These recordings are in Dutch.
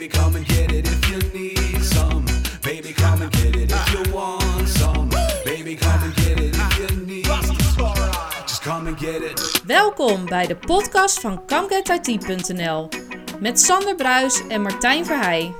Baby, come and get it if you need some. Baby, come and get it if you want some. Baby, come and get it if you need. Just come and get it. Welkom bij de podcast van ComeGetIT.nl met Sander Bruis en Martijn Verheij.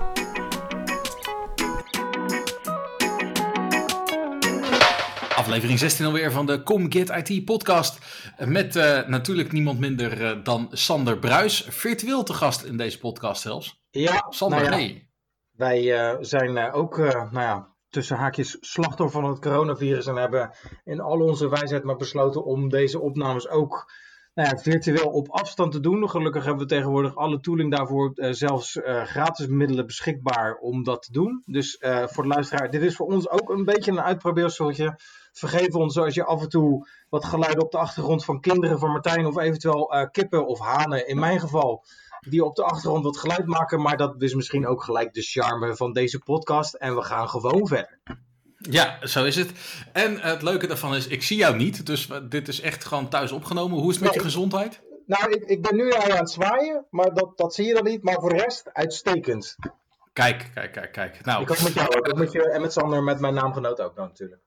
Aflevering 16 alweer van de Come Get IT podcast. Met uh, natuurlijk niemand minder uh, dan Sander Bruis. Virtueel te gast in deze podcast zelfs. Ja, Sander, nou ja, hey. wij uh, zijn ook, nou ja, tussen haakjes slachtoffer van het coronavirus. En hebben in al onze wijsheid maar besloten om deze opnames ook nou ja, virtueel op afstand te doen. Gelukkig hebben we tegenwoordig alle tooling daarvoor, zelfs gratis middelen beschikbaar om dat te doen. Dus voor de luisteraar, dit is voor ons ook een beetje een uitprobeerseltje vergeef ons als je af en toe wat geluiden op de achtergrond van kinderen van Martijn of eventueel kippen of hanen in mijn geval. Die op de achtergrond wat geluid maken, maar dat is misschien ook gelijk de charme van deze podcast. En we gaan gewoon verder. Ja, zo is het. En het leuke daarvan is, ik zie jou niet, dus dit is echt gewoon thuis opgenomen. Hoe is het met je gezondheid? Nou, ik, ik ben nu aan het zwaaien, maar dat, dat zie je dan niet. Maar voor de rest, uitstekend. Kijk, kijk, kijk, kijk. Nou, Ik hoop met jou ook. ook met je, en met Sander, met mijn naamgenoot ook dan natuurlijk.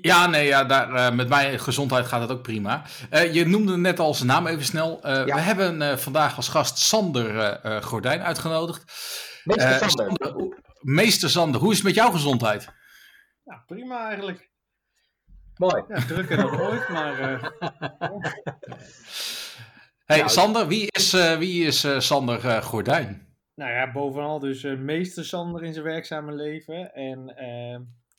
Ja, nee, ja, daar, eh, met mijn gezondheid gaat het ook prima. Eh, je noemde net al zijn naam even snel. Eh, Ja. We hebben eh, vandaag als gast Sander Gordijn uitgenodigd. Meester Sander. Meester Sander, hoe is het met jouw gezondheid? Ja, prima eigenlijk. Mooi. Ja, drukker dan ooit, maar eh, Hey, Nou, Sander, wie is, eh, wie is eh, Sander eh, Gordijn? nou ja, bovenal dus eh, meester Sander in zijn werkzame leven. En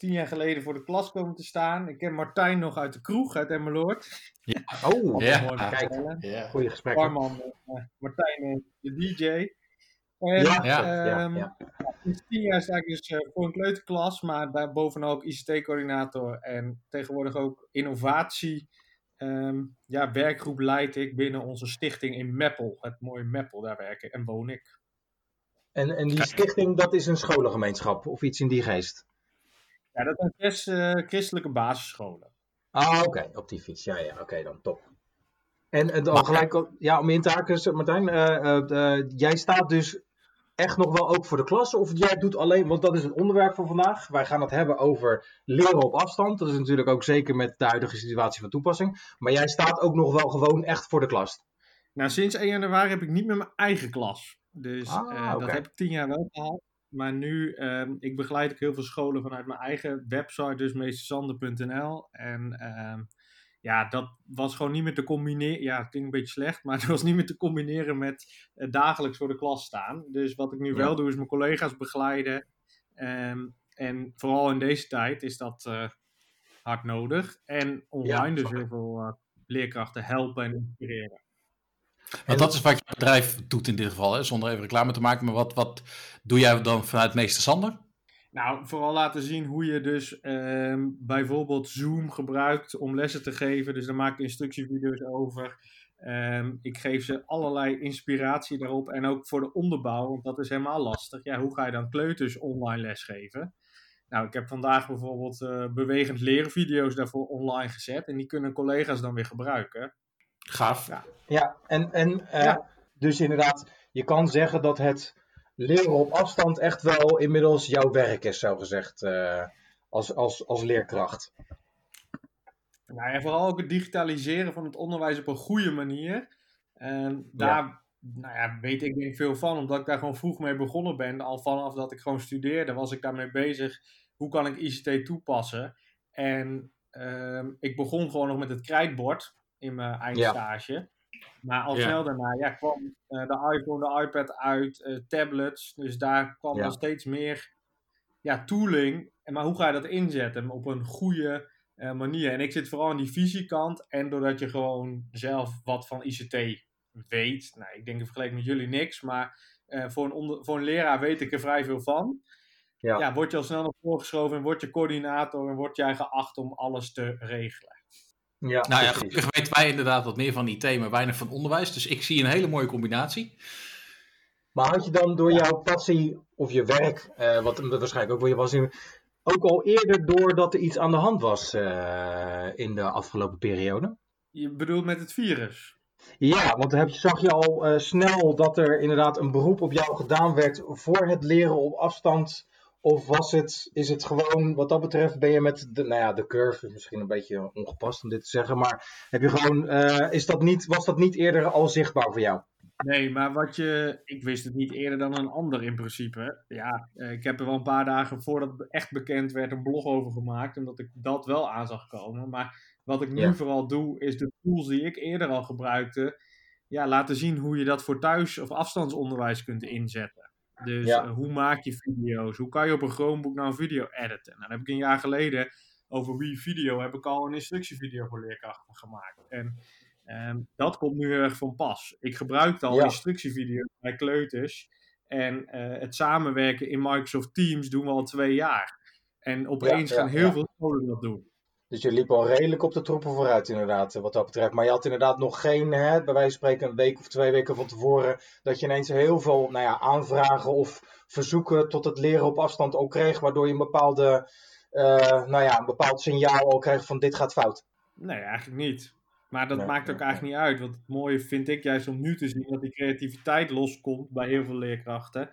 tien jaar geleden voor de klas komen te staan. Ik ken Martijn nog uit de kroeg, uit Emmeloord. Oh, Ja. Mooi te kijk. vertellen. Ja. goede gesprek. Barman, eh, Martijn de DJ. En Ja, Ja. ja, ehm, ja. sinds tien jaar sta ik dus eh, voor een kleuterklas, maar daarbovenal ook ICT-coördinator en tegenwoordig ook innovatie. ehm, ja, werkgroep leid ik binnen onze stichting in Meppel. Het mooie Meppel, daar werk ik en woon ik. En, en die stichting, dat is een scholengemeenschap of iets in die geest? Ja, dat zijn zes eh, christelijke basisscholen. Ah, oké, op die fiets. Ja, ja, oké dan, top. En dan gelijk, ook- ja, om in te haken, Martijn, eh, eh, jij staat dus echt nog wel ook voor de klas, of jij doet alleen, want dat is het onderwerp van vandaag. Wij gaan het hebben over leren op afstand. Dat is natuurlijk ook zeker met de huidige situatie van toepassing. Maar jij staat ook nog wel gewoon echt voor de klas. Nou, sinds 1 januari heb ik niet meer mijn eigen klas. Dus Ah, eh, dat heb ik tien jaar wel gehad. Maar nu, ehm, ik begeleid ook heel veel scholen vanuit mijn eigen website, dus meestersander.nl. En ehm, ja, dat was gewoon niet meer te combineren. Ja, het klinkt een beetje slecht, maar het was niet meer te combineren met eh, dagelijks voor de klas staan. Dus wat ik nu Ja. wel doe, is mijn collega's begeleiden. Ehm, en vooral in deze tijd is dat eh, hard nodig. En online Ja, dus heel veel eh, leerkrachten helpen en inspireren. Want dat is wat je bedrijf doet in dit geval, hè? zonder even reclame te maken. Maar wat, wat doe jij dan vanuit Meester Sander? Nou, vooral laten zien hoe je dus ehm, bijvoorbeeld Zoom gebruikt om lessen te geven. Dus daar maak ik instructievideo's over. Ehm, ik geef ze allerlei inspiratie daarop. En ook voor de onderbouw, want dat is helemaal lastig. Ja, hoe ga je dan kleuters online lesgeven? Nou, ik heb vandaag bijvoorbeeld eh, bewegend leren video's daarvoor online gezet. En die kunnen collega's dan weer gebruiken. Gaaf. Ja. Ja, en, en eh, Ja. dus inderdaad, je kan zeggen dat het leren op afstand echt wel inmiddels jouw werk is, zo gezegd, eh, als, als, als leerkracht. Nou ja, vooral ook het digitaliseren van het onderwijs op een goede manier. En daar nou ja, weet ik niet veel van, omdat ik daar gewoon vroeg mee begonnen ben. Al vanaf dat ik gewoon studeerde, was ik daarmee bezig. Hoe kan ik ICT toepassen? En ehm, ik begon gewoon nog met het krijtbord in mijn eindstage. Maar al Ja. snel daarna ja, kwam eh, de iPhone, de iPad uit, eh, tablets. Dus daar kwam Ja. al steeds meer ja, tooling. En maar hoe ga je dat inzetten op een goede eh, manier? En ik zit vooral aan die visiekant. En doordat je gewoon zelf wat van ICT weet. Nou, ik denk in vergelijking met jullie niks. Maar voor, een onder, voor een leraar weet ik er vrij veel van. Ja. Ja, word je al snel naar voren geschoven en word je coördinator en word jij geacht om alles te regelen. Ja, Nou ja, gelukkig weten wij inderdaad wat meer van IT, maar weinig van onderwijs. Dus ik zie een hele mooie combinatie. Maar had je dan door jouw passie of je werk, eh, wat waarschijnlijk ook wel je was, in, ook al eerder door dat er iets aan de hand was eh, in de afgelopen periode? Je bedoelt met het virus? Ja, want heb je, zag je al eh, snel dat er inderdaad een beroep op jou gedaan werd voor het leren op afstand? Of was het, is het gewoon, wat dat betreft, ben je met de, nou ja, de curve, is misschien een beetje ongepast om dit te zeggen, maar heb je gewoon, eh, is dat niet, was dat niet eerder al zichtbaar voor jou? Nee, maar wat je. Ik wist het niet eerder dan een ander in principe. Ja, eh, ik heb er wel een paar dagen voordat het echt bekend werd een blog over gemaakt. Omdat ik dat wel aan zag komen. Maar wat ik nu Ja. vooral doe, is de tools die ik eerder al gebruikte. Ja, laten zien hoe je dat voor thuis- of afstandsonderwijs kunt inzetten. Dus Ja. eh, hoe maak je video's? Hoe kan je op een Chromebook nou een video editen? Nou, dat heb ik een jaar geleden over wie video heb ik al een instructievideo voor leerkrachten gemaakt. En Ehm, dat komt nu heel erg van pas. Ik gebruikte al Ja. instructievideo's bij kleuters. En eh, het samenwerken in Microsoft Teams doen we al twee jaar. En opeens ja, gaan heel veel scholen dat doen. Dus je liep al redelijk op de troepen vooruit, inderdaad, eh, wat dat betreft. Maar je had inderdaad nog geen, hè, bij wijze van spreken, een week of twee weken van tevoren, dat je ineens heel veel nou ja, aanvragen of verzoeken tot het leren op afstand ook kreeg, waardoor je een bepaalde, eh, nou ja, een bepaald signaal al kreeg van dit gaat fout. Nee, eigenlijk niet. Maar dat Nee, maakt ook nee, eigenlijk niet uit. Want het mooie vind ik juist om nu te zien dat die creativiteit loskomt bij heel veel leerkrachten.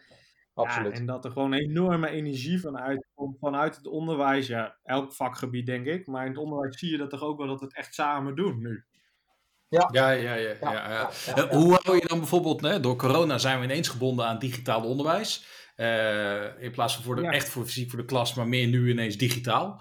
Absoluut. Ja, en dat er gewoon enorme energie van uitkomt vanuit het onderwijs. Ja, elk vakgebied denk ik. Maar in het onderwijs zie je dat toch ook wel dat we het echt samen doen nu. Ja, ja, ja. ja, Ja, ja. ja, ja, Eh, Hoe hou je dan bijvoorbeeld, hè, door corona zijn we ineens gebonden aan digitaal onderwijs. Eh, in plaats van voor de, Ja. echt voor fysiek voor de klas, maar meer nu ineens digitaal.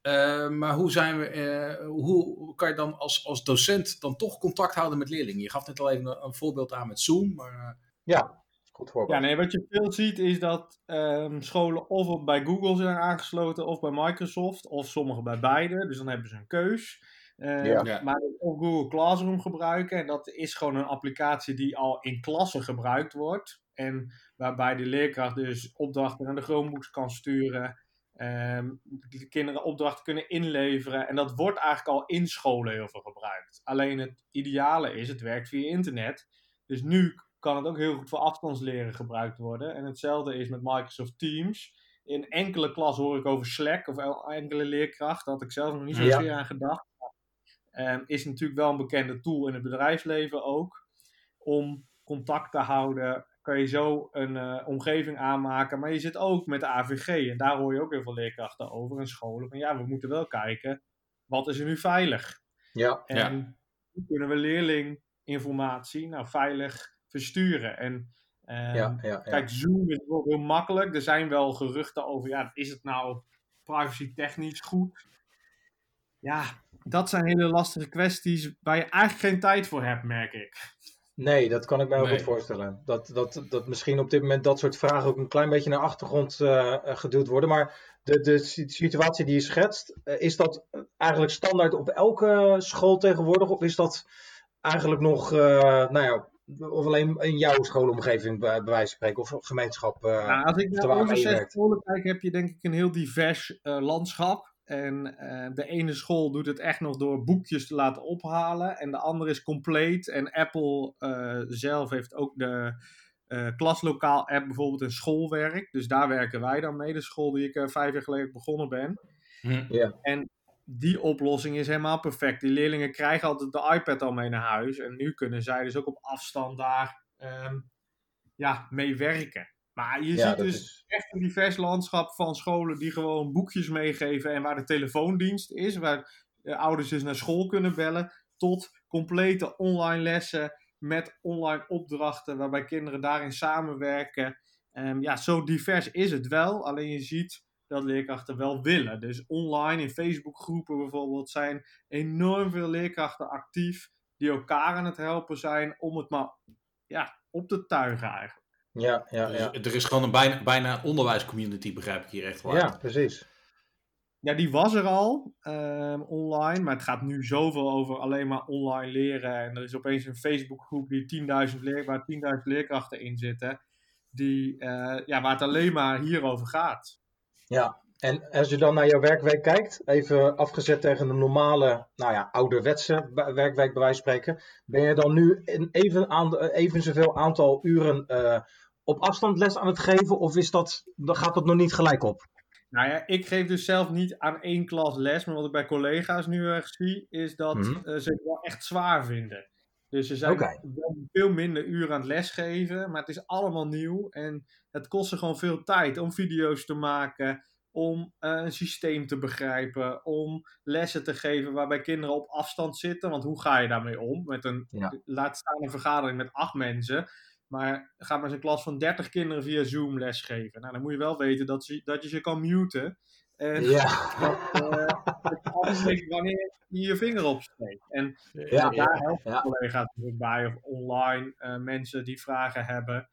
Eh, maar hoe, zijn we, eh, hoe kan je dan als, als docent dan toch contact houden met leerlingen? Je gaf net al even een, een voorbeeld aan met Zoom. Maar, eh, Ja, goed Ja, nee, wat je veel ziet is dat ehm, scholen of op- bij Google zijn aangesloten of bij Microsoft, of sommigen bij beide. Dus dan hebben ze een keus. Ehm, Ja. Maar of Google Classroom gebruiken. En dat is gewoon een applicatie die al in klassen gebruikt wordt. En waarbij de leerkracht dus opdrachten naar de Chromebooks kan sturen. ehm, de kinderen opdrachten kunnen inleveren. En dat wordt eigenlijk al in scholen heel veel gebruikt. Alleen het ideale is, het werkt via internet. Dus nu kan het ook heel goed voor afstandsleren gebruikt worden. En hetzelfde is met Microsoft Teams. In enkele klas hoor ik over Slack of el- enkele leerkracht. Daar had ik zelf nog niet Ja. zozeer aan gedacht. Ehm, is natuurlijk wel een bekende tool in het bedrijfsleven ook. Om contact te houden kan je zo een eh, omgeving aanmaken. Maar je zit ook met de AVG. En daar hoor je ook heel veel leerkrachten over en scholen. Van ja, we moeten wel kijken. Wat is er nu veilig? Ja, En Ja. hoe kunnen we leerlinginformatie nou veilig versturen? En ehm, ja, ja, ja. kijk, Zoom is bijvoorbeeld heel makkelijk. Er zijn wel geruchten over, ja, is het nou privacy technisch goed? Ja, dat zijn hele lastige kwesties waar je eigenlijk geen tijd voor hebt, merk ik. Nee, dat kan ik me heel Nee. goed voorstellen. Dat, dat, dat misschien op dit moment dat soort vragen ook een klein beetje naar achtergrond eh, eh, geduwd worden. Maar de, de si- situatie die je schetst, eh, is dat eigenlijk standaard op elke school tegenwoordig? Of is dat eigenlijk nog, eh, nou ja, of alleen in jouw schoolomgeving bij, wijze van spreken, of gemeenschap? eh, Nou, als ik naar onze zes scholen kijk, heb je denk ik een heel divers eh, landschap. En eh, de ene school doet het echt nog door boekjes te laten ophalen. En de andere is compleet. En Apple eh, zelf heeft ook de eh, klaslokaal app bijvoorbeeld in schoolwerk. Dus daar werken wij dan mee. De school die ik vijf jaar geleden begonnen ben. hm. Ja, Die oplossing is helemaal perfect. Die leerlingen krijgen altijd de iPad al mee naar huis. En nu kunnen zij dus ook op afstand daar ehm, ja, mee werken. Maar je ja ziet dus is. echt een divers landschap van scholen die gewoon boekjes meegeven en waar de telefoondienst is, waar de ouders dus naar school kunnen bellen, tot complete online lessen met online opdrachten waarbij kinderen daarin samenwerken. Ehm, ja, zo divers is het wel, alleen je ziet dat leerkrachten wel willen. Dus online in Facebookgroepen bijvoorbeeld zijn enorm veel leerkrachten actief die elkaar aan het helpen zijn om het maar ja, op te tuigen eigenlijk. Ja, ja, Dus ja. er is gewoon een bijna, bijna onderwijscommunity, begrijp ik hier echt wel. ja, precies. Ja, die was er al ehm, online, maar het gaat nu zoveel over alleen maar online leren. En er is opeens een Facebookgroep die 10.000 leer, waar 10.000 leerkrachten in zitten, die, eh, ja, waar het alleen maar hierover gaat. Ja, en als je dan naar jouw werkweek kijkt, even afgezet tegen de normale, nou ja, ouderwetse werkweek bij wijze van spreken, ben je dan nu een even, aan, even zoveel aantal uren eh, op afstand les aan het geven, of is dat, dan gaat dat nog niet gelijk op? Nou ja, ik geef dus zelf niet aan één klas les, maar wat ik bij collega's nu erg zie, is dat Mhm. eh, ze het wel echt zwaar vinden. Dus ze zijn veel minder uren aan het lesgeven, maar het is allemaal nieuw. En het kost ze gewoon veel tijd om video's te maken, om eh, een systeem te begrijpen, om lessen te geven waarbij kinderen op afstand zitten. Want hoe ga je daarmee om? Met een, Ja. Laat staan een vergadering met acht mensen. Maar ga maar eens een klas van 30 kinderen via Zoom lesgeven. Nou, dan moet je wel weten dat, ze, dat je ze kan muten. En Ja, dat, eh, dat wanneer je je vinger opsteekt. En ja, daar helpen ja. collega's natuurlijk bij, of online eh, mensen die vragen hebben.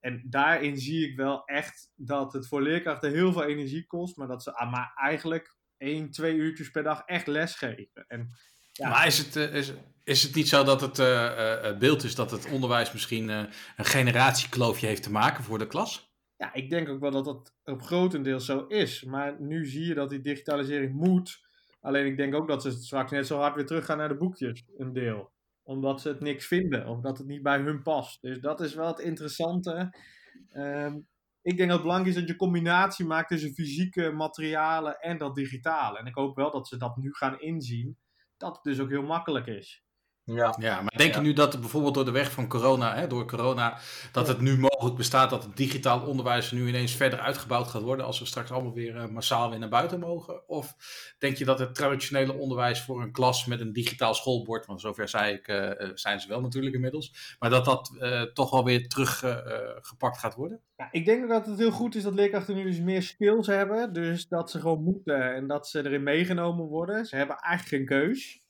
En daarin zie ik wel echt dat het voor leerkrachten heel veel energie kost, maar dat ze ah, maar eigenlijk één, twee uurtjes per dag echt lesgeven. En Ja. Maar is het, eh, is, is het niet zo dat het eh, eh, beeld is dat het onderwijs misschien eh, een generatiekloofje heeft te maken voor de klas? Ja, ik denk ook wel dat dat op grotendeels zo is. Maar nu zie je dat die digitalisering moet. Alleen ik denk ook dat ze straks net zo hard weer teruggaan naar de boekjes, een deel. Omdat ze het niks vinden of dat het niet bij hun past. Dus dat is wel het interessante. Ehm, ik denk dat het belangrijk is dat je combinatie maakt tussen fysieke materialen en dat digitale. En ik hoop wel dat ze dat nu gaan inzien. Dat het dus ook heel makkelijk is. Ja. Ja, maar denk je nu dat bijvoorbeeld door de weg van corona, hè, door corona, dat het nu mogelijk bestaat dat het digitaal onderwijs nu ineens verder uitgebouwd gaat worden als we straks allemaal weer eh, massaal weer naar buiten mogen? Of denk je dat het traditionele onderwijs voor een klas met een digitaal schoolbord, want zover zei ik, eh, eh, zijn ze wel natuurlijk inmiddels, maar dat dat eh, toch wel weer teruggepakt gaat worden? Ja, ik denk ook dat het heel goed is dat leerkrachten nu dus meer skills hebben. Dus dat ze gewoon moeten en dat ze erin meegenomen worden. Ze hebben eigenlijk geen keus.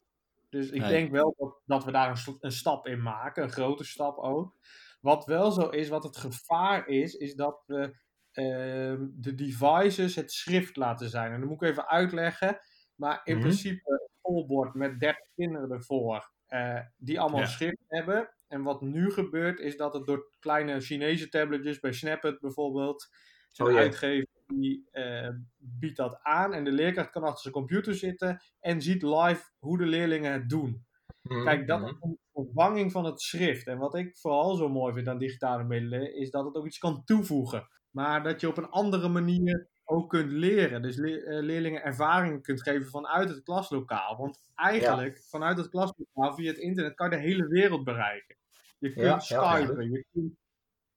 Dus ik Nee. denk wel dat, dat we daar een, st- een stap in maken, een grote stap ook. Wat wel zo is, wat het gevaar is, is dat we ehm, de devices het schrift laten zijn. En dat moet ik even uitleggen. Maar in Mhm. principe een schoolbord met 30 kinderen ervoor, eh, die allemaal Ja. schrift hebben. En wat nu gebeurt, is dat het door kleine Chinese tabletjes, bij Snapit bijvoorbeeld, zo'n Oh jee. uitgever die eh, biedt dat aan. En de leerkracht kan achter zijn computer zitten en ziet live hoe de leerlingen het doen. Mhm, Kijk, dat mhm. is een vervanging van het schrift. En wat ik vooral zo mooi vind aan digitale middelen, is dat het ook iets kan toevoegen. Maar dat je op een andere manier ook kunt leren. Dus le- eh, leerlingen ervaringen kunt geven vanuit het klaslokaal. Want eigenlijk, vanuit het klaslokaal, via het internet, kan je de hele wereld bereiken. Je kunt ja, skypen, je kunt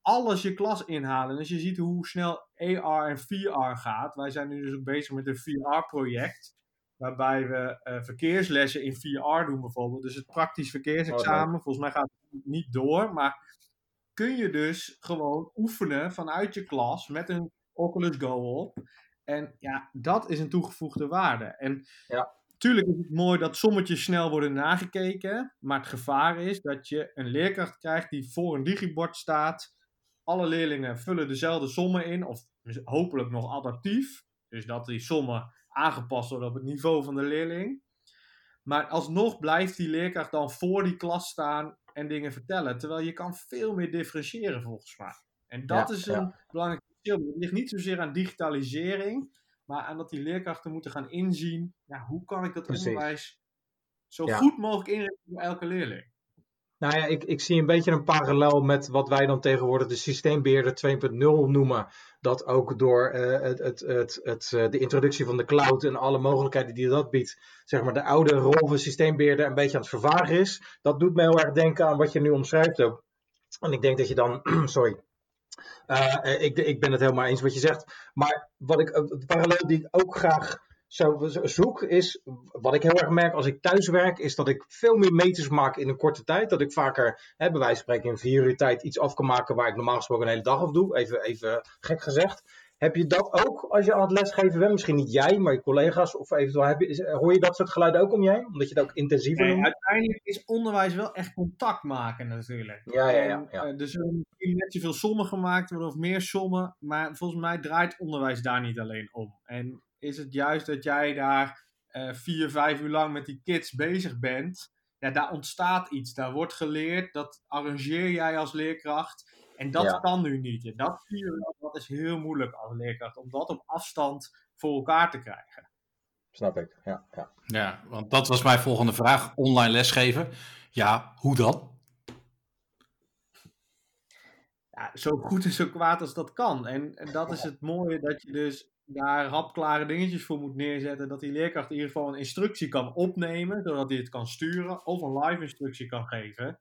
alles je klas inhalen. En als je ziet hoe snel AR en VR gaat, wij zijn nu dus ook bezig met een VR-project. Waarbij we eh, verkeerslessen in VR doen bijvoorbeeld. Dus het praktisch verkeersexamen, volgens mij gaat het niet door. Maar kun je dus gewoon oefenen vanuit je klas met een Oculus Go op. En ja, dat is een toegevoegde waarde. En Ja. tuurlijk is het mooi dat sommetjes snel worden nagekeken. Maar het gevaar is dat je een leerkracht krijgt die voor een digibord staat. Alle leerlingen vullen dezelfde sommen in, of hopelijk nog adaptief. Dus dat die sommen aangepast worden op het niveau van de leerling. Maar alsnog blijft die leerkracht dan voor die klas staan en dingen vertellen. Terwijl je kan veel meer differentiëren volgens mij. En dat Ja, is een ja. belangrijk verschil. Het ligt niet zozeer aan digitalisering, maar aan dat die leerkrachten moeten gaan inzien. Ja, hoe kan ik dat Precies. onderwijs zo Ja. goed mogelijk inrichten voor elke leerling? Nou ja, ik, ik zie een beetje een parallel met wat wij dan tegenwoordig de systeembeheerder 2.0 noemen. Dat ook door eh, het, het, het, het, eh, de introductie van de cloud en alle mogelijkheden die dat biedt, zeg maar de oude rol van systeembeheerder een beetje aan het vervagen is. Dat doet mij heel erg denken aan wat je nu omschrijft ook. En ik denk dat je dan, sorry, eh, ik, ik ben het helemaal eens wat je zegt. Maar wat ik, de parallel die ik ook graag zo- zoek is, wat ik heel erg merk als ik thuis werk, is dat ik veel meer meters maak in een korte tijd. Dat ik vaker, hè, bij wijze van spreken, in vier uur tijd iets af kan maken waar ik normaal gesproken een hele dag af doe. Even, even gek gezegd. Heb je dat ook als je aan het lesgeven bent? Misschien niet jij, maar je collega's. Of eventueel heb je, hoor je dat soort geluiden ook om heen? Omdat je het ook intensiever Nee, noemt? uiteindelijk is onderwijs wel echt contact maken natuurlijk. Ja, ja, ja, En, ja. eh, er zullen misschien net zoveel sommen gemaakt worden of meer sommen. Maar volgens mij draait onderwijs daar niet alleen om. En is het juist dat jij daar eh, vier, vijf uur lang met die kids bezig bent. Ja, daar ontstaat iets. Daar wordt geleerd. Dat arrangeer jij als leerkracht. En dat Ja. kan nu niet. En dat dat is heel moeilijk als leerkracht. Om dat op afstand voor elkaar te krijgen. Snap ik. Ja, ja. Ja, want dat was mijn volgende vraag. Online lesgeven. Ja, hoe dan? ja, zo goed en zo kwaad als dat kan. En, en dat is het mooie, dat je dus daar hapklare dingetjes voor moet neerzetten. Dat die leerkracht in ieder geval een instructie kan opnemen, zodat hij het kan sturen. Of een live instructie kan geven.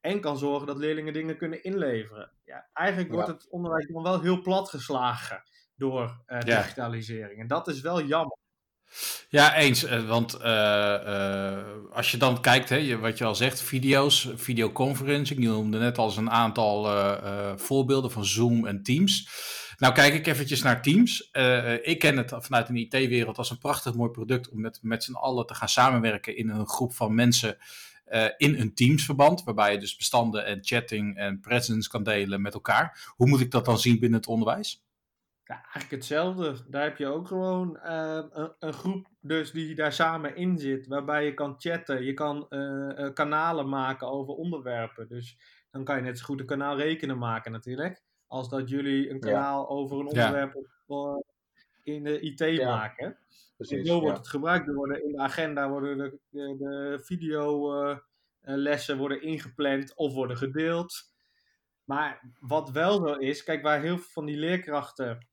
En kan zorgen dat leerlingen dingen kunnen inleveren. Ja, eigenlijk wordt Ja. het onderwijs dan wel heel plat geslagen door eh, Ja. digitalisering. En dat is wel jammer. Ja, eens. eh, Want eh, als je dan kijkt, hè, je, wat je al zegt, video's, videoconferencing. Je noemde net al eens een aantal voorbeelden van Zoom en Teams. Nou kijk ik eventjes naar Teams. Eh, ik ken het vanuit een IT-wereld als een prachtig mooi product om met, met z'n allen te gaan samenwerken in een groep van mensen eh, in een Teams-verband. Waarbij je dus bestanden en chatting en presence kan delen met elkaar. Hoe moet ik dat dan zien binnen het onderwijs? Ja, eigenlijk hetzelfde. Daar heb je ook gewoon eh, een, een groep dus die daar samen in zit, waarbij je kan chatten, je kan eh, kanalen maken over onderwerpen. Dus dan kan je net zo goed een kanaal rekenen maken natuurlijk, als dat jullie een Ja. kanaal over een onderwerp op, eh, in de IT maken. Precies. Zo wordt het gebruikt. Er worden in de agenda worden de, de, de videolessen worden ingepland of worden gedeeld. Maar wat wel zo is, kijk, waar heel veel van die leerkrachten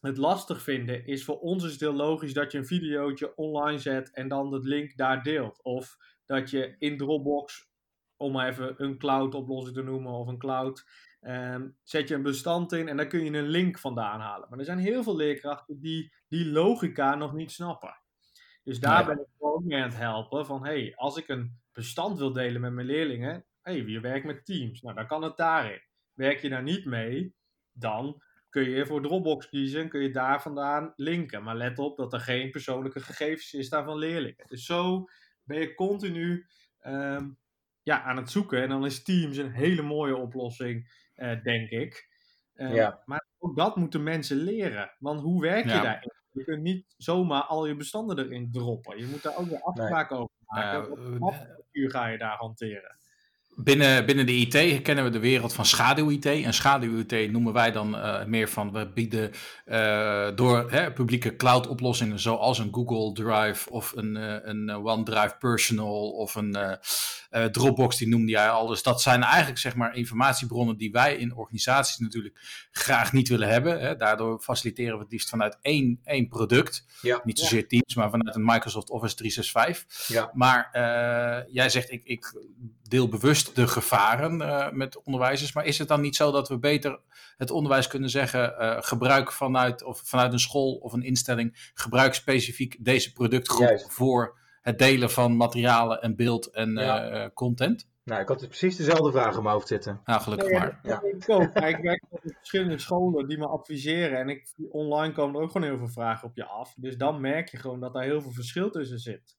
het lastig vinden, is voor ons is het heel logisch dat je een videootje online zet en dan de link daar deelt. Of dat je in Dropbox, om maar even een cloud oplossing te noemen of een cloud, ehm, zet je een bestand in en dan kun je een link vandaan halen. Maar er zijn heel veel leerkrachten die die logica nog niet snappen. Dus daar ben ik ook mee aan het helpen van, hey, als ik een bestand wil delen met mijn leerlingen, hey, je werkt met Teams, nou dan kan het daarin. Werk je daar niet mee, dan kun je voor Dropbox kiezen, kun je daar vandaan linken. Maar let op dat er geen persoonlijke gegevens is daar van leerlingen. Dus zo ben je continu ehm, ja, aan het zoeken. En dan is Teams een hele mooie oplossing, eh, denk ik. Ehm, Ja. Maar ook dat moeten mensen leren. Want hoe werk je Ja. daarin? Je kunt niet zomaar al je bestanden erin droppen. Je moet daar ook weer afspraken over maken. Wat voor mapstructuur ga je daar hanteren? Binnen, binnen de IT kennen we de wereld van schaduw-IT. En schaduw-IT noemen wij dan eh, meer van we bieden eh, door hè, publieke cloud-oplossingen zoals een Google Drive of een, eh, een OneDrive Personal of een eh, Dropbox, die noemde jij al. Dus dat zijn eigenlijk zeg maar informatiebronnen die wij in organisaties natuurlijk graag niet willen hebben. Hè. Daardoor faciliteren we het liefst vanuit één, één product. Ja. Niet zozeer Teams, maar vanuit een Microsoft Office 365. Ja. Maar eh, jij zegt, ik, ik deel bewust de gevaren eh, met onderwijzers. Maar is het dan niet zo dat we beter het onderwijs kunnen zeggen, eh, gebruik vanuit, of vanuit een school of een instelling, gebruik specifiek deze productgroep Juist. voor het delen van materialen en beeld en Ja. eh, content? Nou, ik had dus precies dezelfde vraag in mijn hoofd zitten. Nou, gelukkig Nee, maar. denk ik ook. Maar ik werk met verschillende scholen die me adviseren. En ik, online komen er ook gewoon heel veel vragen op je af. Dus dan merk je gewoon dat daar heel veel verschil tussen zit.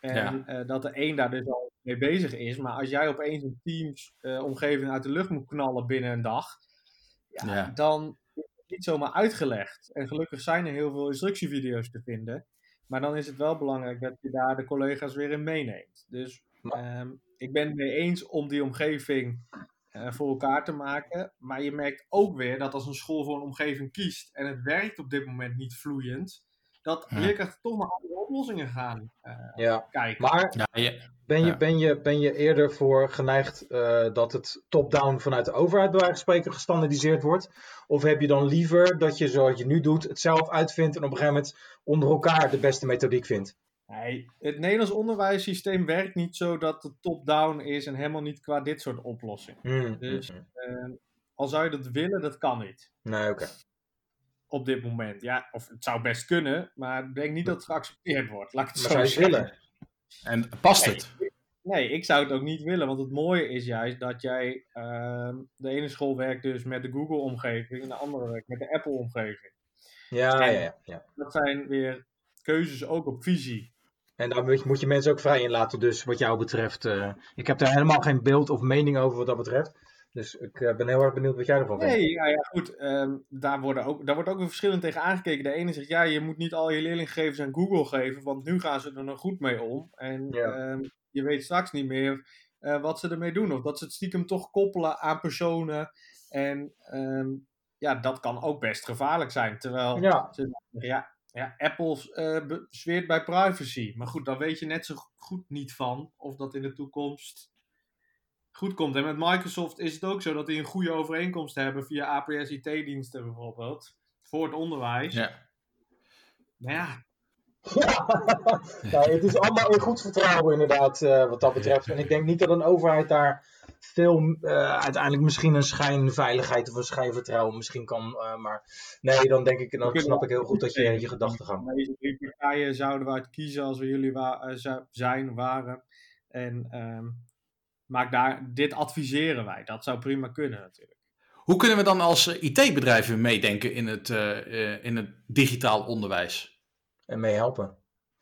En Ja. eh, dat de een daar dus al mee bezig is. Maar als jij opeens een Teams-omgeving uit de lucht moet knallen binnen een dag. Ja, Ja. dan is het niet zomaar uitgelegd. En gelukkig zijn er heel veel instructievideo's te vinden. Maar dan is het wel belangrijk dat je daar de collega's weer in meeneemt. Dus ehm, ik ben het mee eens om die omgeving eh, voor elkaar te maken. Maar je merkt ook weer dat als een school voor een omgeving kiest en het werkt op dit moment niet vloeiend, dat Ja. leerkrachten toch naar andere oplossingen gaan eh, Ja. kijken. Maar Ja, je- ben je, Ja. ben je, ben je eerder voor geneigd eh, dat het top-down vanuit de overheid bij wijze van spreken gestandardiseerd wordt? Of heb je dan liever dat je zoals je nu doet het zelf uitvindt en op een gegeven moment onder elkaar de beste methodiek vindt? Nee, het Nederlands onderwijssysteem werkt niet zo dat het top-down is en helemaal niet qua dit soort oplossingen. Hmm, Dus hmm, eh, al zou je dat willen, dat kan niet. hmm. Nee, oké. Op dit moment. Ja, of het zou best kunnen, maar ik denk niet dat het geaccepteerd wordt. Laat ik het Maar zo zou je het zeggen. willen? En past Nee. het? Nee, ik zou het ook niet willen. Want het mooie is juist dat jij. ehm, de ene school werkt dus met de Google-omgeving en de andere werkt met de Apple-omgeving. Ja, En- ja, ja, ja. Dat zijn weer keuzes ook op visie. En daar moet je, moet je mensen ook vrij in laten, dus wat jou betreft. eh, ik heb daar helemaal geen beeld of mening over wat dat betreft. Dus ik eh, ben heel erg benieuwd wat jij ervan vindt. Nee, ja, ja goed. ehm, daar, worden ook, daar wordt ook weer verschillend tegen aangekeken. De ene zegt ja, je moet niet al je leerlinggegevens aan Google geven, want nu gaan ze er nog goed mee om. En Ja. ehm, je weet straks niet meer eh, wat ze ermee doen. Of dat ze het stiekem toch koppelen aan personen. En ehm, ja, dat kan ook best gevaarlijk zijn. Terwijl Ja, ze ja, ja, Apple be- zweert bij privacy. Maar goed, daar weet je net zo goed niet van of dat in de toekomst goed komt. En met Microsoft is het ook zo dat die een goede overeenkomst hebben via APS IT-diensten bijvoorbeeld. Voor het onderwijs. Ja. Maar ja, nee, het is allemaal in goed vertrouwen inderdaad eh, wat dat betreft. En ik denk niet dat een overheid daar veel, eh, uiteindelijk misschien een schijnveiligheid of een schijnvertrouwen misschien kan. eh, maar nee, dan denk ik, dan kunnen snap ik heel goed dat je je gedachtegang. Deze drie partijen zouden we uit kiezen als we jullie wa- eh, zijn, waren. En, ehm, maar daar, dit adviseren wij. Dat zou prima kunnen natuurlijk. Hoe kunnen we dan als eh, IT-bedrijven meedenken in het, eh, eh, in het digitaal onderwijs? En mee helpen.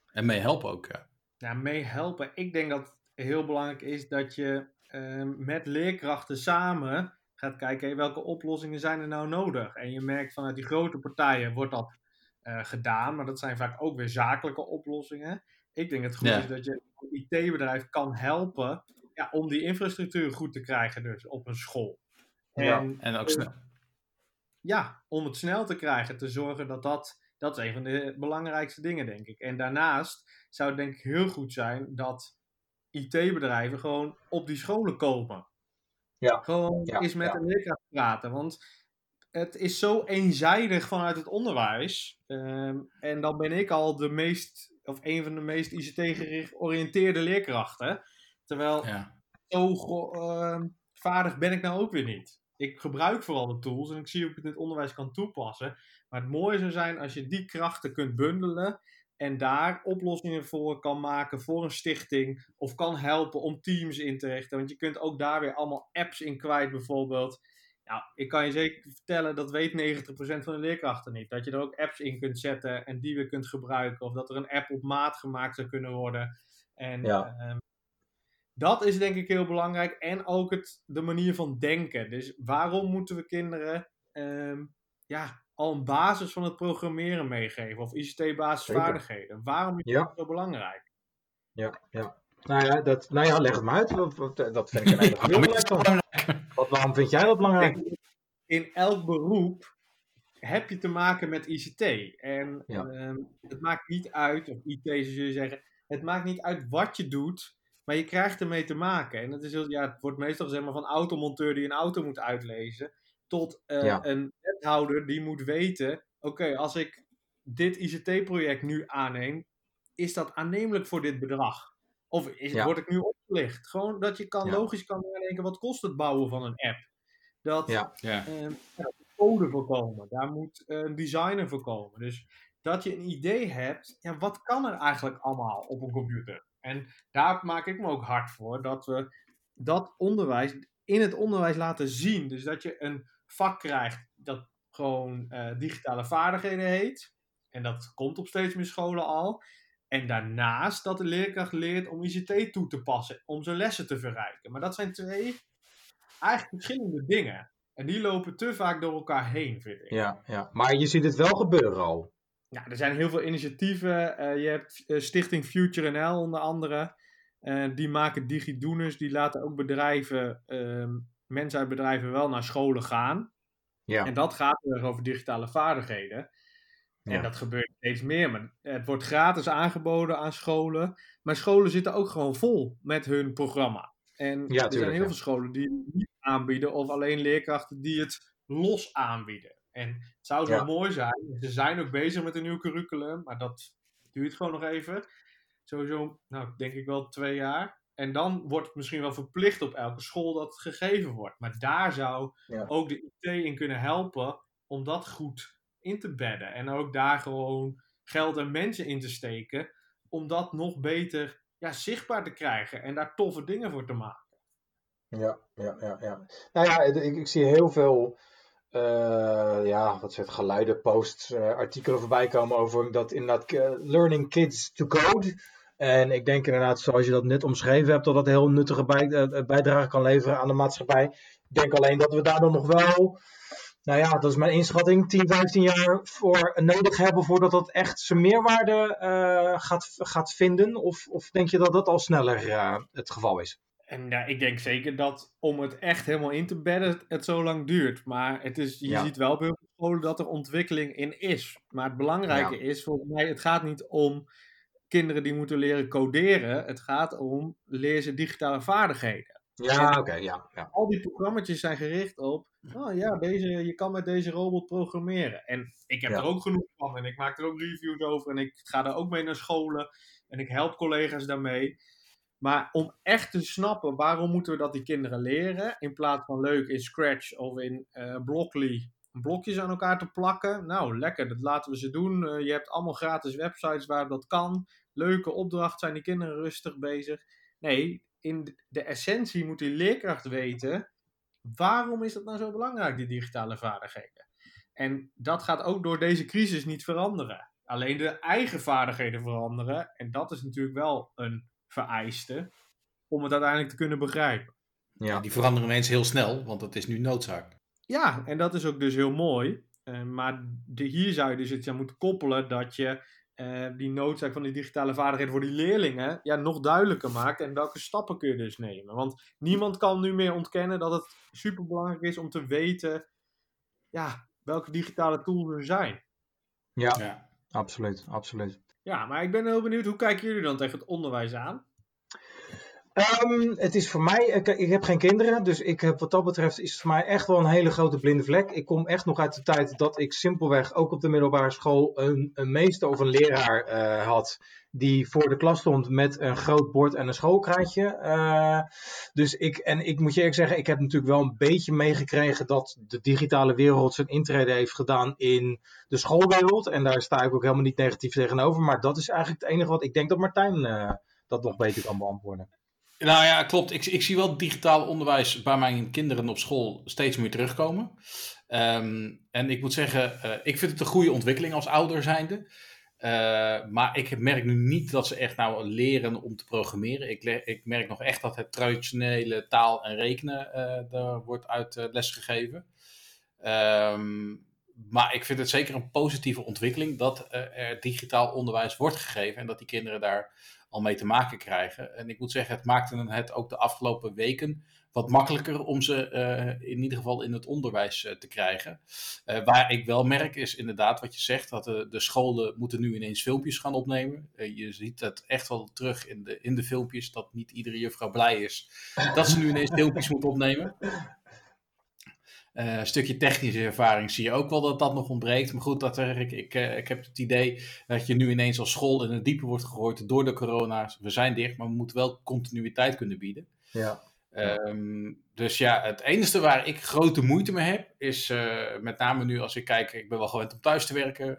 En mee helpen ook, ja. Nou, mee helpen. Ik denk dat het heel belangrijk is dat je ehm, met leerkrachten samen gaat kijken hey, welke oplossingen zijn er nou nodig. En je merkt vanuit die grote partijen wordt dat eh, gedaan, maar dat zijn vaak ook weer zakelijke oplossingen. Ik denk het goed Ja. is dat je een IT-bedrijf kan helpen ja, om die infrastructuur goed te krijgen dus op een school. Ja. En En ook snel. ja, om het snel te krijgen, te zorgen dat dat, dat is een van de belangrijkste dingen, denk ik. En daarnaast zou het denk ik heel goed zijn dat IT-bedrijven gewoon op die scholen komen. Ja, Gewoon ja, eens met ja. een leerkracht praten, want het is zo eenzijdig vanuit het onderwijs. Ehm, en dan ben ik al de meest, of een van de meest ICT-georiënteerde leerkrachten. Terwijl Ja. zo ehm, vaardig ben ik nou ook weer niet. Ik gebruik vooral de tools en ik zie hoe ik het in het onderwijs kan toepassen. Maar het mooie zou zijn als je die krachten kunt bundelen en daar oplossingen voor kan maken voor een stichting of kan helpen om teams in te richten. Want je kunt ook daar weer allemaal apps in kwijt bijvoorbeeld. Nou, ik kan je zeker vertellen, dat weet 90% van de leerkrachten niet. Dat je er ook apps in kunt zetten en die weer kunt gebruiken. Of dat er een app op maat gemaakt zou kunnen worden. En Ja. ehm, dat is denk ik heel belangrijk. En ook het, de manier van denken. Dus waarom moeten we kinderen ehm, ja, al een basis van het programmeren meegeven? Of ICT-basisvaardigheden? Waarom is Ja. dat zo belangrijk? Ja, ja. Nou ja, dat, nou ja, leg het maar uit. Wat- wat- Dat vind ik een hele heel belangrijk. Wat, waarom vind jij dat belangrijk? in elk beroep heb je te maken met ICT. En Ja. ehm, het maakt niet uit, of IT jullie zeggen, het maakt niet uit wat je doet, maar je krijgt ermee te maken. En het, is heel, ja, het wordt meestal gezegd maar van automonteur die een auto moet uitlezen, tot eh, Ja. een wethouder die moet weten, oké, als ik dit ICT-project nu aanneem, is dat aannemelijk voor dit bedrag? Of is, Ja. word ik nu opgelicht? Gewoon dat je kan, Ja. logisch kan nadenken, wat kost het bouwen van een app? Dat, Ja. Ja. Ja, code voorkomen. Daar moet eh, een designer voorkomen. Dus dat je een idee hebt, ja, wat kan er eigenlijk allemaal op een computer? En daar maak ik me ook hard voor, dat we dat onderwijs in het onderwijs laten zien. Dus dat je een vak krijgt dat gewoon eh, digitale vaardigheden heet. En dat komt op steeds meer scholen al. En daarnaast dat de leerkracht leert om ICT toe te passen, om zijn lessen te verrijken. Maar dat zijn twee eigenlijk verschillende dingen. En die lopen te vaak door elkaar heen, vind ik. Ja, ja. Maar je ziet het wel gebeuren al. Ja, er zijn heel veel initiatieven. Eh, je hebt eh, Stichting Future NL onder andere. Eh, die maken digidoeners. Die laten ook bedrijven, ehm, mensen uit bedrijven wel naar scholen gaan. Ja. En dat gaat erg over digitale vaardigheden. Ja. En dat gebeurt steeds meer. Maar het wordt gratis aangeboden aan scholen. Maar scholen zitten ook gewoon vol met hun programma. En er tuurlijk, zijn heel veel scholen die het niet aanbieden. Of alleen leerkrachten die het los aanbieden. En het zou zo Ja. mooi zijn. Ze zijn ook bezig met een nieuw curriculum. Maar dat duurt gewoon nog even. Sowieso, nou, denk ik wel twee jaar. En dan wordt het misschien wel verplicht op elke school dat het gegeven wordt. Maar daar zou Ja. ook de IT in kunnen helpen om dat goed in te bedden. En ook daar gewoon geld en mensen in te steken. Om dat nog beter ja, zichtbaar te krijgen. En daar toffe dingen voor te maken. Ja, ja, ja, ja. Nou ja, ik, ik zie heel veel, ja, wat het, geluiden, posts, eh, artikelen voorbij komen over dat inderdaad eh, learning kids to code. En ik denk inderdaad, zoals je dat net omschreven hebt, dat dat een heel nuttige bij, eh, bijdrage kan leveren aan de maatschappij. Ik denk alleen dat we daar dan nog wel, nou ja, dat is mijn inschatting, 10, 15 jaar voor nodig hebben voordat dat echt zijn meerwaarde eh, gaat, gaat vinden. Of, of denk je dat dat al sneller eh, het geval is? En ja, ik denk zeker dat om het echt helemaal in te bedden, het, zo lang duurt. Maar het is, je Ja. ziet wel bij heel veel scholen dat er ontwikkeling in is. Maar het belangrijke Ja. is, volgens mij, het gaat niet om kinderen die moeten leren coderen. Het gaat om leer ze digitale vaardigheden. Ja, oké, ja, ja. al die programma's zijn gericht op, oh ja, deze, je kan met deze robot programmeren. En ik heb Ja. er ook genoeg van en ik maak er ook reviews over en ik ga er ook mee naar scholen en ik help collega's daarmee. Maar om echt te snappen waarom moeten we dat die kinderen leren, in plaats van leuk in Scratch of in eh Blockly blokjes aan elkaar te plakken. Nou, lekker, dat laten we ze doen. Eh, je hebt allemaal gratis websites waar dat kan. Leuke opdracht, zijn die kinderen rustig bezig. Nee, in de essentie moet die leerkracht weten, waarom is dat nou zo belangrijk, die digitale vaardigheden? En dat gaat ook door deze crisis niet veranderen. Alleen de eigen vaardigheden veranderen. En dat is natuurlijk wel een vereiste om het uiteindelijk te kunnen begrijpen. ja. Die veranderen ineens heel snel, want dat is nu noodzaak. Ja, en dat is ook dus heel mooi. Eh, maar de, hier zou je dus iets aan moeten koppelen dat je eh, die noodzaak van die digitale vaardigheden voor die leerlingen ja, nog duidelijker maakt. En welke stappen kun je dus nemen? Want niemand kan nu meer ontkennen dat het superbelangrijk is om te weten ja, welke digitale tools er zijn. ja, Ja. absoluut, absoluut. Ja, maar ik ben heel benieuwd, hoe kijken jullie dan tegen het onderwijs aan? Ehm, het is voor mij, ik, heb geen kinderen, dus ik heb, wat dat betreft is het voor mij echt wel een hele grote blinde vlek. Ik kom echt nog uit de tijd dat ik simpelweg ook op de middelbare school een, een meester of een leraar eh, had. Die voor de klas stond met een groot bord en een schoolkraatje. Eh, dus ik, en ik moet je eerlijk zeggen, ik heb natuurlijk wel een beetje meegekregen dat de digitale wereld zijn intrede heeft gedaan in de schoolwereld. En daar sta ik ook helemaal niet negatief tegenover. Maar dat is eigenlijk het enige wat ik denk dat Martijn eh, dat nog beter kan beantwoorden. Nou ja, klopt. Ik, ik zie wel digitaal onderwijs bij mijn kinderen op school steeds meer terugkomen. Ehm, en ik moet zeggen, eh, ik vind het een goede ontwikkeling als ouder zijnde. Eh, maar ik merk nu niet dat ze echt nou leren om te programmeren. Ik, ik merk nog echt dat het traditionele taal en rekenen eh er wordt uit eh, lesgegeven. Ehm, maar ik vind het zeker een positieve ontwikkeling dat eh, er digitaal onderwijs wordt gegeven en dat die kinderen daar al mee te maken krijgen. En ik moet zeggen, het maakte het ook de afgelopen weken wat makkelijker om ze eh, in ieder geval in het onderwijs eh, te krijgen. Waar ik wel merk is inderdaad wat je zegt, dat de, de scholen moeten nu ineens filmpjes gaan opnemen. Je ziet het echt wel terug in de, in de filmpjes, dat niet iedere juffrouw blij is dat ze nu ineens filmpjes moet opnemen. Eh, een stukje technische ervaring zie je ook wel dat dat nog ontbreekt. Maar goed, dat werk, ik, eh, ik heb het idee dat je nu ineens als school in het diepe wordt gegooid door de corona. We zijn dicht, maar we moeten wel continuïteit kunnen bieden. Ja. Ehm, dus ja, het enige waar ik grote moeite mee heb, is eh, met name nu als ik kijk, ik ben wel gewend om thuis te werken.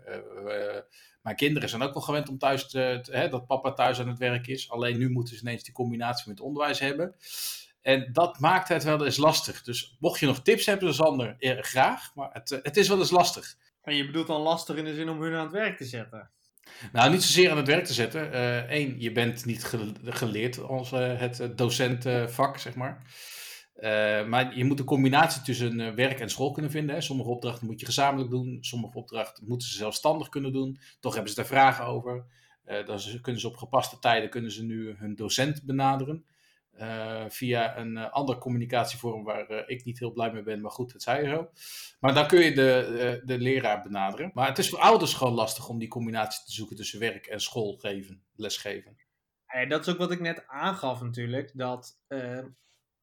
Mijn kinderen zijn ook wel gewend om thuis te, te- hè, dat papa thuis aan het werk is. Alleen nu moeten ze ineens die combinatie met onderwijs hebben. En dat maakt het wel eens lastig. Dus mocht je nog tips hebben, Sander, eh, graag. Maar het, eh, het is wel eens lastig. En je bedoelt dan lastig in de zin om hun aan het werk te zetten. Nou, niet zozeer aan het werk te zetten. Eén, je bent niet ge- geleerd als eh, het eh, docentvak, zeg maar. Eh, maar je moet een combinatie tussen eh, werk en school kunnen vinden. Hè. Sommige opdrachten moet je gezamenlijk doen. Sommige opdrachten moeten ze zelfstandig kunnen doen. Toch hebben ze daar vragen over. Eh, dan kunnen ze op gepaste tijden kunnen ze nu hun docent benaderen. Eh, via een eh, ander communicatievorm waar eh, ik niet heel blij mee ben. Maar goed, het zij zo. Maar dan kun je de, de leraar benaderen. Maar het is voor ouders gewoon lastig om die combinatie te zoeken tussen werk en school geven, lesgeven. En dat is ook wat ik net aangaf natuurlijk, dat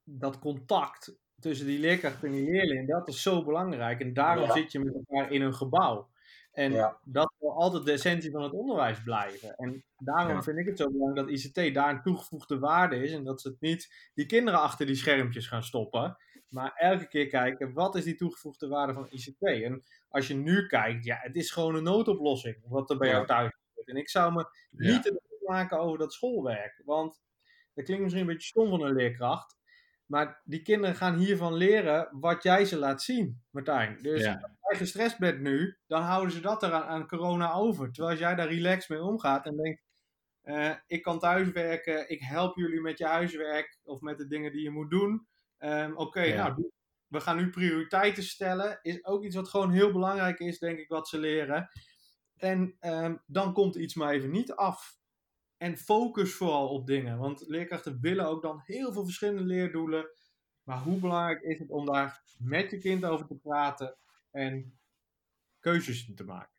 dat contact tussen die leerkracht en die leerling, dat is zo belangrijk. En daarom Ja. zit je met elkaar in een gebouw. En Ja. dat wil altijd de essentie van het onderwijs blijven. En daarom Ja. vind ik het zo belangrijk dat ICT daar een toegevoegde waarde is. En dat ze het niet die kinderen achter die schermpjes gaan stoppen. Maar elke keer kijken, wat is die toegevoegde waarde van ICT? En als je nu kijkt, ja, het is gewoon een noodoplossing wat er bij Ja. jou thuis gebeurt. En ik zou me niet te maken over dat schoolwerk. Want dat klinkt misschien een beetje stom van een leerkracht. Maar die kinderen gaan hiervan leren wat jij ze laat zien, Martijn. Dus Ja. als jij gestrest bent nu, dan houden ze dat eraan aan corona over. Terwijl als jij daar relaxed mee omgaat en denkt, eh, ik kan thuiswerken, ik help jullie met je huiswerk of met de dingen die je moet doen. Ehm, Oké, Ja. nou, we gaan nu prioriteiten stellen. Is ook iets wat gewoon heel belangrijk is, denk ik, wat ze leren. En ehm, dan komt iets maar even niet af. En focus vooral op dingen. Want leerkrachten willen ook dan heel veel verschillende leerdoelen. Maar hoe belangrijk is het om daar met je kind over te praten en keuzes te maken?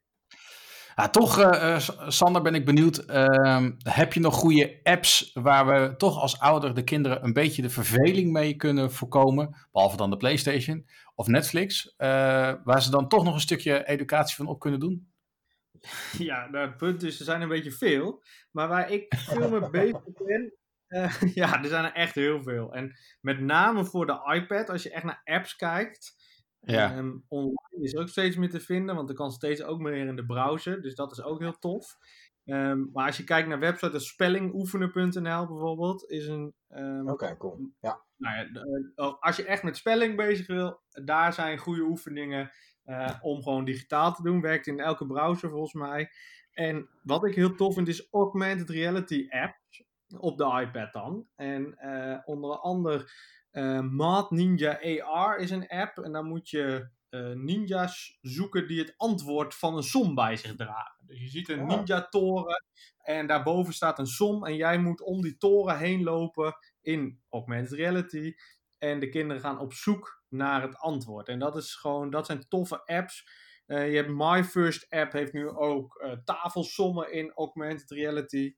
Ja, toch, eh, eh, Sander, ben ik benieuwd. Ehm, heb je nog goede apps waar we toch als ouder de kinderen een beetje de verveling mee kunnen voorkomen? Behalve dan de PlayStation of Netflix. eh, waar ze dan toch nog een stukje educatie van op kunnen doen? Ja, nou, het punt is, er zijn een beetje veel. Maar waar ik veel mee bezig ben, eh, ja, er zijn er echt heel veel. En met name voor de iPad, als je echt naar apps kijkt, Ja. ehm, online is er ook steeds meer te vinden, want er kan steeds ook meer in de browser. Dus dat is ook heel tof. Ehm, maar als je kijkt naar websites als spellingoefenen.nl bijvoorbeeld, is een ehm, Oké, cool. Ja. nou ja, eh, als je echt met spelling bezig wil, daar zijn goede oefeningen eh, om gewoon digitaal te doen. Werkt in elke browser volgens mij. En wat ik heel tof vind is augmented reality apps op de iPad dan. En eh, onder andere eh Maat Ninja AR is een app. En dan moet je ninja's zoeken die het antwoord van een som bij zich dragen. Dus je ziet een Ah. ninja-toren en daarboven staat een som. En jij moet om die toren heen lopen in augmented reality. En de kinderen gaan op zoek naar het antwoord. En dat is gewoon, dat zijn toffe apps. Eh, je hebt My First App heeft nu ook eh, tafelsommen in augmented reality.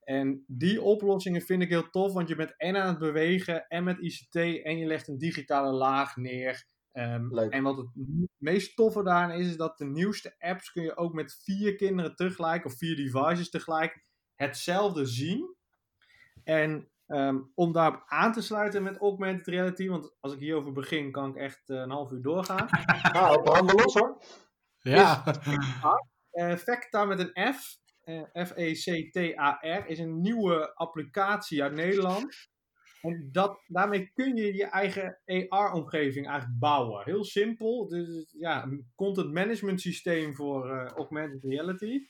En die oplossingen vind ik heel tof, want je bent en aan het bewegen en met ICT en je legt een digitale laag neer. Ehm. En wat het meest toffe daarin is, is dat de nieuwste apps kun je ook met vier kinderen tegelijk of vier devices tegelijk hetzelfde zien. En ehm, om daarop aan te sluiten met augmented reality, want als ik hierover begin, kan ik echt eh, een half uur doorgaan. Nou, branden los hoor. Ja. Eh Vecta met een F, eh, F-E-C-T-A-R, is een nieuwe applicatie uit Nederland. En dat, daarmee kun je je eigen AR-omgeving eigenlijk bouwen. Heel simpel. Dus ja, een content management systeem voor eh, augmented reality.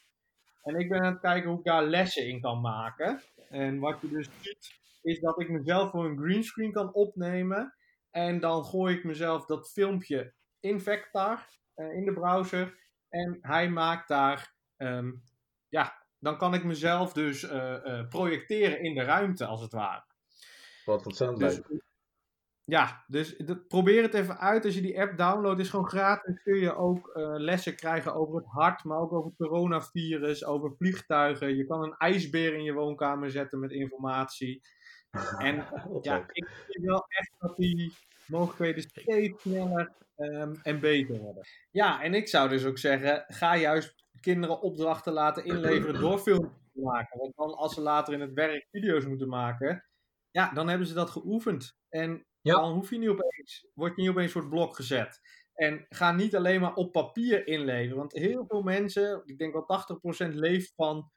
En ik ben aan het kijken hoe ik daar lessen in kan maken. En wat je dus ziet, is dat ik mezelf voor een greenscreen kan opnemen. En dan gooi ik mezelf dat filmpje in Vector, eh, in de browser. En hij maakt daar, ehm, ja, dan kan ik mezelf dus eh, eh, projecteren in de ruimte, als het ware. Wat ontzettend Dus, leuk. ja, dus probeer het even uit. Als je die app downloadt, is gewoon gratis. Kun je ook lessen krijgen over het hart, maar ook over het coronavirus, over vliegtuigen. Je kan een ijsbeer in je woonkamer zetten met informatie. En ja, ik zie wel echt dat die mogelijkheden steeds sneller ehm, en beter worden. Ja, en ik zou dus ook zeggen, ga juist kinderen opdrachten laten inleveren door filmpjes te maken. Want dan als ze later in het werk video's moeten maken, ja, dan hebben ze dat geoefend. En Ja. dan hoef je niet opeens, word je niet opeens voor het blok gezet. En ga niet alleen maar op papier inleveren. Want heel veel mensen, ik denk wel 80% leeft van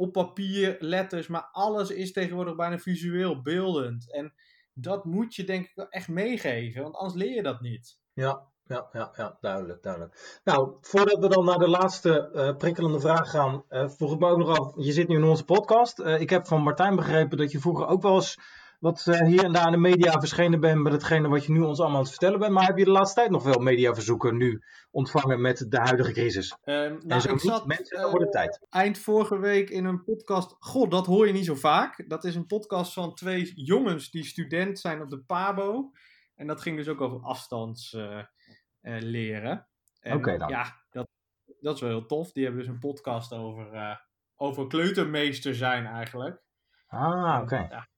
op papier, letters, maar alles is tegenwoordig bijna visueel, beeldend. En dat moet je denk ik echt meegeven, want anders leer je dat niet. Ja, ja, ja, ja, duidelijk, duidelijk. Nou, voordat we dan naar de laatste eh, prikkelende vraag gaan, eh, vroeg ik me ook nog af, je zit nu in onze podcast. Eh, ik heb van Martijn begrepen dat je vroeger ook wel eens wat eh, hier en daar in de media verschenen bent met hetgene wat je nu ons allemaal aan het vertellen bent. Maar heb je de laatste tijd nog veel mediaverzoeken nu ontvangen met de huidige crisis? En nou, zo ik zat mensen, eh, dan wordt het tijd. eind vorige week in een podcast. God, dat hoor je niet zo vaak. Dat is een podcast van twee jongens die student zijn op de PABO. En dat ging dus ook over afstands eh, eh, Oké dan. Ja, dat, dat is wel heel tof. Die hebben dus een podcast over, eh, over kleutermeester zijn eigenlijk. Ah, oké. Ja.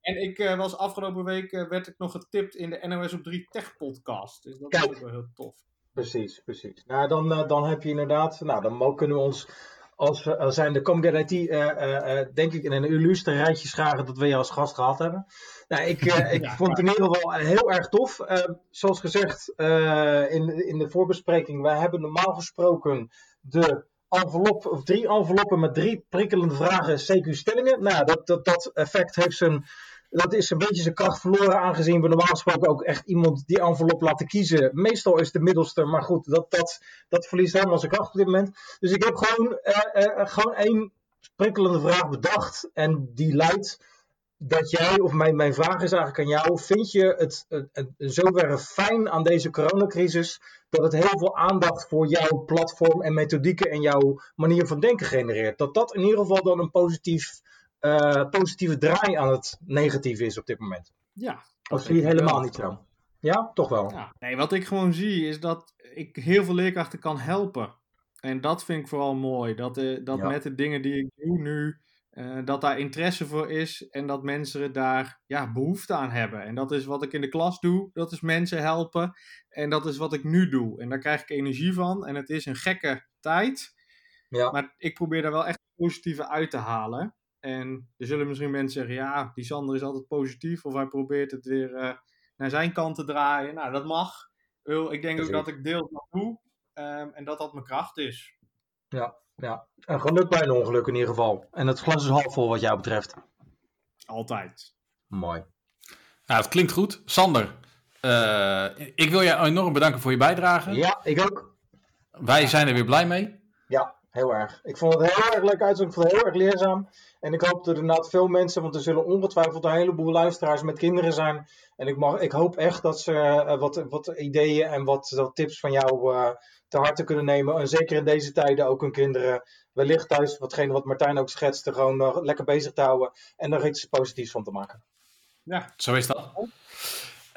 En ik eh, was afgelopen week, eh, werd ik nog getipt in de NOS op 3 Tech podcast. Dus dat is ook wel heel tof. Precies, precies. Nou, dan, eh, dan heb je inderdaad, nou, dan kunnen we ons als, we- als zijn de Comget IT, denk ik, in een illustre rijtje scharen dat we je als gast gehad hebben. Nou, ik, ik Ja, vond het in ieder geval heel erg tof. Zoals gezegd in, in de voorbespreking, wij hebben normaal gesproken de envelop, of drie enveloppen met drie prikkelende vragen, CQ-stellingen. Nou, dat, dat, dat effect heeft zijn, dat is een beetje zijn kracht verloren, aangezien we normaal gesproken ook echt iemand die envelop laten kiezen. Meestal is de middelste, maar goed, dat, dat, dat verliest helemaal zijn kracht op dit moment. Dus ik heb gewoon, eh, eh, gewoon één prikkelende vraag bedacht. En die luidt dat jij, of mijn, mijn vraag is eigenlijk aan jou, vind je het in zoverre fijn aan deze coronacrisis dat het heel veel aandacht voor jouw platform en methodieken en jouw manier van denken genereert? Dat dat in ieder geval dan een positief, eh, positieve draai aan het negatieve is op dit moment? Ja. Of zie je ik helemaal wel. niet zo? Ja, toch wel. Ja. Nee, wat ik gewoon zie is dat ik heel veel leerkrachten kan helpen. En dat vind ik vooral mooi. Dat, eh, dat Ja. met de dingen die ik doe nu, eh, dat daar interesse voor is en dat mensen er daar ja, behoefte aan hebben. En dat is wat ik in de klas doe, dat is mensen helpen. En dat is wat ik nu doe. En daar krijg ik energie van. En het is een gekke tijd. Ja. Maar ik probeer daar wel echt positieve uit te halen. En er zullen misschien mensen zeggen, ja, die Sander is altijd positief. Of hij probeert het weer eh, naar zijn kant te draaien. Nou, dat mag. Ik denk ook dat ik deels dat doe. ehm, en dat dat mijn kracht is. Ja, ja. Een geluk bij een ongeluk in ieder geval. En het glas is half vol wat jou betreft. Altijd. Mooi. Nou, het klinkt goed. Sander, eh, ik wil je enorm bedanken voor je bijdrage. Ja, ik ook. Wij zijn er weer blij mee. Ja, heel erg. Ik vond het heel erg leuk uitzoeken. Ik vond het heel erg leerzaam. En ik hoop dat er inderdaad veel mensen, want er zullen ongetwijfeld een heleboel luisteraars met kinderen zijn. En ik, mag, ik hoop echt dat ze eh, wat, wat ideeën en wat, wat tips van jou eh te harte kunnen nemen. En zeker in deze tijden ook hun kinderen wellicht thuis, watgene wat Martijn ook schetste, gewoon eh, lekker bezig te houden. En er iets positiefs van te maken. Ja, Zo is dat.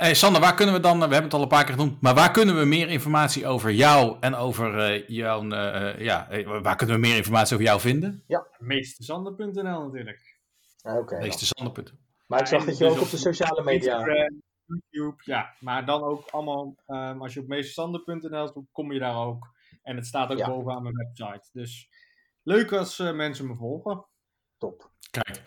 Hey Sander, waar kunnen we dan, we hebben het al een paar keer genoemd, maar waar kunnen we meer informatie over jou en over eh, jouw, eh, ja, eh, waar kunnen we meer informatie over jou vinden? meestesander.nl natuurlijk. Ah, Oké. Maar ik zag en dat je dus ook op de sociale media. Instagram, YouTube, ja. Maar dan ook allemaal, ehm, als je op meestesander.nl zoekt, kom je daar ook. En het staat ook Ja. bovenaan mijn website. Dus leuk als eh, mensen me volgen. Top. Kijk,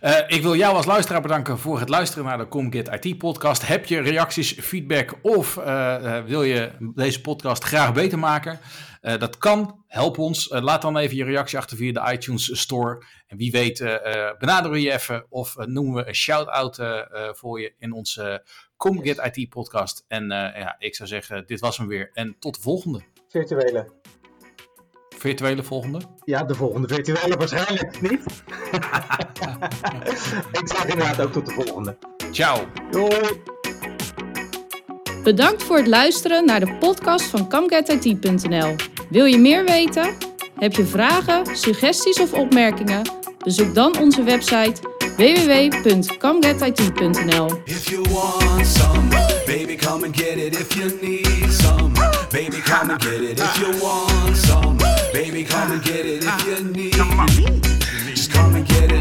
eh, ik wil jou als luisteraar bedanken voor het luisteren naar de ComGet IT podcast. Heb je reacties, feedback of eh, eh, wil je deze podcast graag beter maken? Dat kan, help ons. Laat dan even je reactie achter via de iTunes Store. En wie weet benaderen we je even of noemen we een shout-out voor je in onze ComGet IT podcast. En ja, ik zou zeggen, dit was hem weer. En tot de volgende, Virtuele. Virtuele volgende. Ja, de volgende virtuele waarschijnlijk niet. ik zeg inderdaad ook tot de volgende. Ciao. Doei! Bedankt voor het luisteren naar de podcast van CamGetIT.nl. Wil je meer weten? Heb je vragen, suggesties of opmerkingen? Bezoek dan onze website www.camgetit.nl. If you want some, baby, come and get it. If you need some, baby, come and get it. If you want some, Baby, come and get it if you need. Just come and get it.